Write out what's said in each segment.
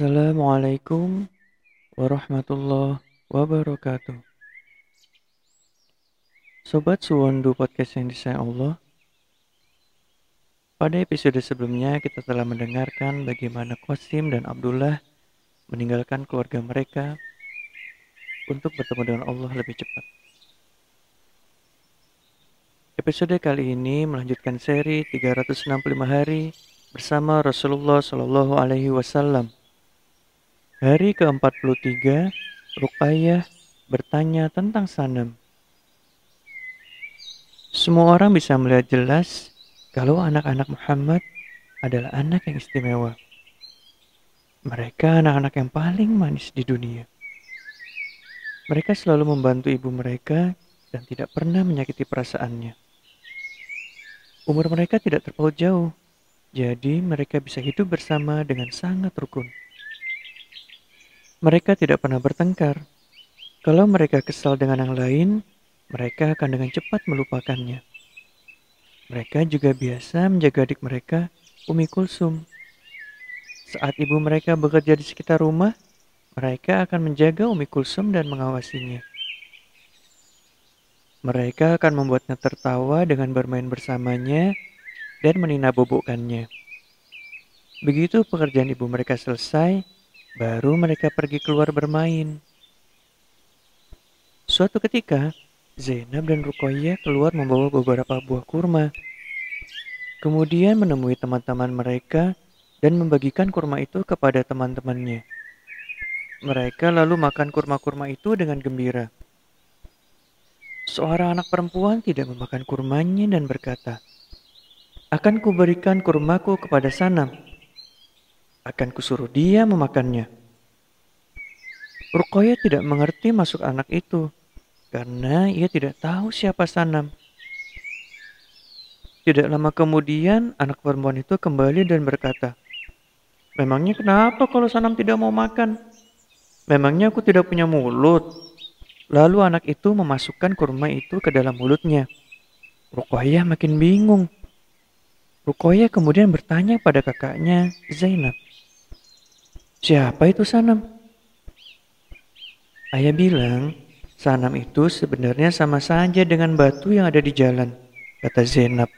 Assalamualaikum warahmatullahi wabarakatuh. Sobat Suwondu Podcast yang disayang Allah. Pada episode sebelumnya kita telah mendengarkan bagaimana Qasim dan Abdullah meninggalkan keluarga mereka untuk bertemu dengan Allah lebih cepat. Episode kali ini melanjutkan seri 365 hari bersama Rasulullah Shallallahu Alaihi Wasallam Hari ke-43, Ruqayyah bertanya tentang Sanam. Semua orang bisa melihat jelas kalau anak-anak Muhammad adalah anak yang istimewa. Mereka anak-anak yang paling manis di dunia. Mereka selalu membantu ibu mereka dan tidak pernah menyakiti perasaannya. Umur mereka tidak terpaut jauh, jadi mereka bisa hidup bersama dengan sangat rukun. Mereka tidak pernah bertengkar. Kalau mereka kesal dengan yang lain, mereka akan dengan cepat melupakannya. Mereka juga biasa menjaga adik mereka, Umi Kulsum. Saat ibu mereka bekerja di sekitar rumah, mereka akan menjaga Umi Kulsum dan mengawasinya. Mereka akan membuatnya tertawa dengan bermain bersamanya dan meninabobokannya. Begitu pekerjaan ibu mereka selesai, Baru mereka pergi keluar bermain. Suatu ketika, Zainab dan Rukoyah keluar membawa beberapa buah kurma. Kemudian menemui teman-teman mereka dan membagikan kurma itu kepada teman-temannya. Mereka lalu makan kurma-kurma itu dengan gembira. Seorang anak perempuan tidak memakan kurmanya dan berkata, Akan kuberikan kurmaku kepada Sanam akan kusuruh dia memakannya. Rukoya tidak mengerti masuk anak itu karena ia tidak tahu siapa Sanam. Tidak lama kemudian anak perempuan itu kembali dan berkata, Memangnya kenapa kalau Sanam tidak mau makan? Memangnya aku tidak punya mulut? Lalu anak itu memasukkan kurma itu ke dalam mulutnya. Rukoya makin bingung. Rukoya kemudian bertanya pada kakaknya, Zainab. Siapa itu Sanam? Ayah bilang, Sanam itu sebenarnya sama saja dengan batu yang ada di jalan, kata Zainab.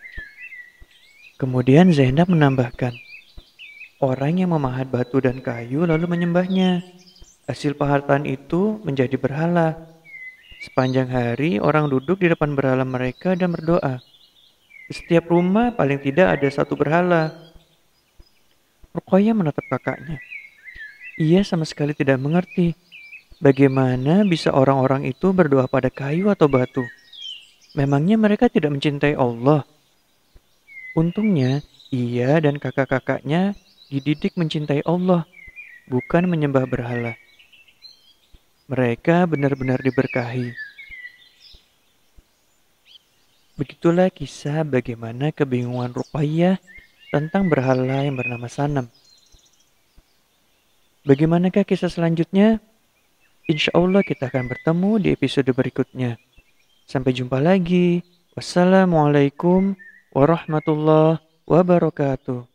Kemudian Zainab menambahkan, orang yang memahat batu dan kayu lalu menyembahnya. Hasil pahatan itu menjadi berhala. Sepanjang hari orang duduk di depan berhala mereka dan berdoa. Di setiap rumah paling tidak ada satu berhala. Rukoya menatap kakaknya. Ia sama sekali tidak mengerti bagaimana bisa orang-orang itu berdoa pada kayu atau batu. Memangnya mereka tidak mencintai Allah? Untungnya, ia dan kakak-kakaknya dididik mencintai Allah, bukan menyembah berhala. Mereka benar-benar diberkahi. Begitulah kisah bagaimana kebingungan Ruqayyah tentang berhala yang bernama Sanam. Bagaimanakah kisah selanjutnya? Insya Allah kita akan bertemu di episode berikutnya. Sampai jumpa lagi. Wassalamualaikum warahmatullahi wabarakatuh.